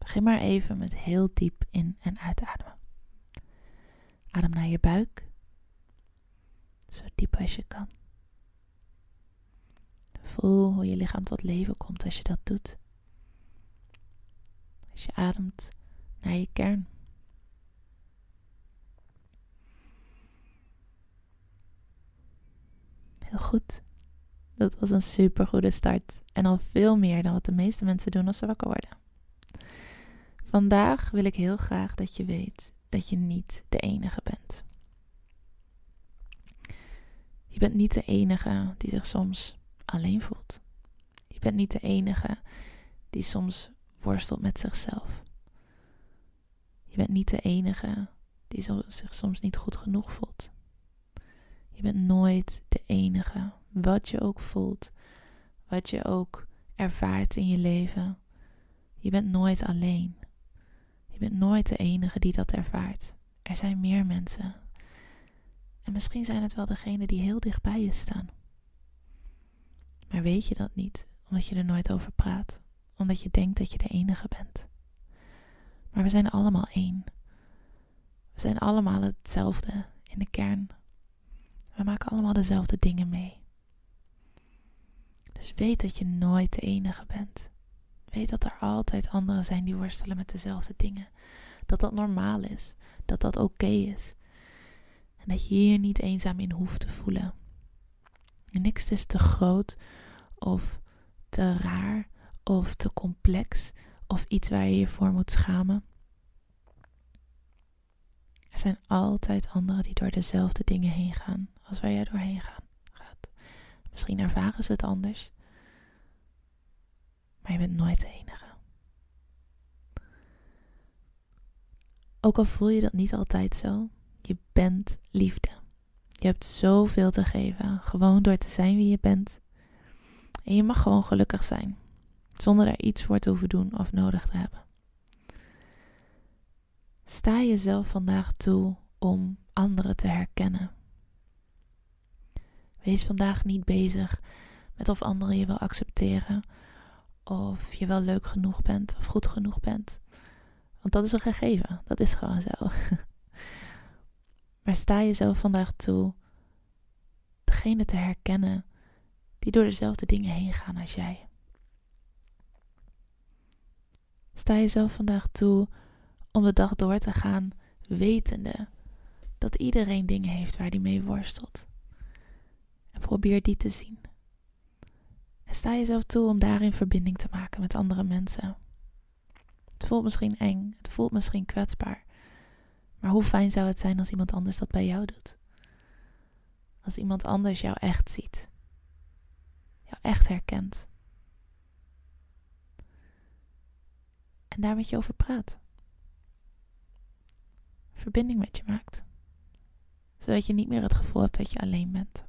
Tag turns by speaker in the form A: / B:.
A: Begin maar even met heel diep in- en uitademen. Adem naar je buik, zo diep als je kan. Voel hoe je lichaam tot leven komt als je dat doet. Als je ademt naar je kern. Heel goed. Dat was een super goede start. En al veel meer dan wat de meeste mensen doen als ze wakker worden. Vandaag wil ik heel graag dat je weet dat je niet de enige bent. Je bent niet de enige die zich soms alleen voelt. Je bent niet de enige die soms worstelt met zichzelf. Je bent niet de enige die zich soms niet goed genoeg voelt. Je bent nooit de enige, wat je ook voelt, wat je ook ervaart in je leven. Je bent nooit alleen. Bent nooit de enige die dat ervaart. Er zijn meer mensen. En misschien zijn het wel degenen die heel dicht bij je staan. Maar weet je dat niet, omdat je er nooit over praat, omdat je denkt dat je de enige bent. Maar we zijn allemaal één. We zijn allemaal hetzelfde in de kern. We maken allemaal dezelfde dingen mee. Dus weet dat je nooit de enige bent. Weet dat er altijd anderen zijn die worstelen met dezelfde dingen. Dat dat normaal is. Dat dat oké is. En dat je hier niet eenzaam in hoeft te voelen. En niks is te groot of te raar of te complex of iets waar je je voor moet schamen. Er zijn altijd anderen die door dezelfde dingen heen gaan als waar jij doorheen gaat. Misschien ervaren ze het anders, maar je bent nooit de enige. Ook al voel je dat niet altijd zo, je bent liefde. Je hebt zoveel te geven, gewoon door te zijn wie je bent. En je mag gewoon gelukkig zijn, zonder daar iets voor te hoeven doen of nodig te hebben. Sta jezelf vandaag toe om anderen te herkennen. Wees vandaag niet bezig met of anderen je wil accepteren of je wel leuk genoeg bent of goed genoeg bent. Want dat is een gegeven, dat is gewoon zo. maar sta jezelf vandaag toe degene te herkennen die door dezelfde dingen heen gaan als jij. Sta jezelf vandaag toe om de dag door te gaan wetende dat iedereen dingen heeft waar die mee worstelt. En probeer die te zien. En sta jezelf toe om daarin verbinding te maken met andere mensen. Het voelt misschien eng, het voelt misschien kwetsbaar. Maar hoe fijn zou het zijn als iemand anders dat bij jou doet? Als iemand anders jou echt ziet, jou echt herkent. En daar met je over praat. Verbinding met je maakt. Zodat je niet meer het gevoel hebt dat je alleen bent.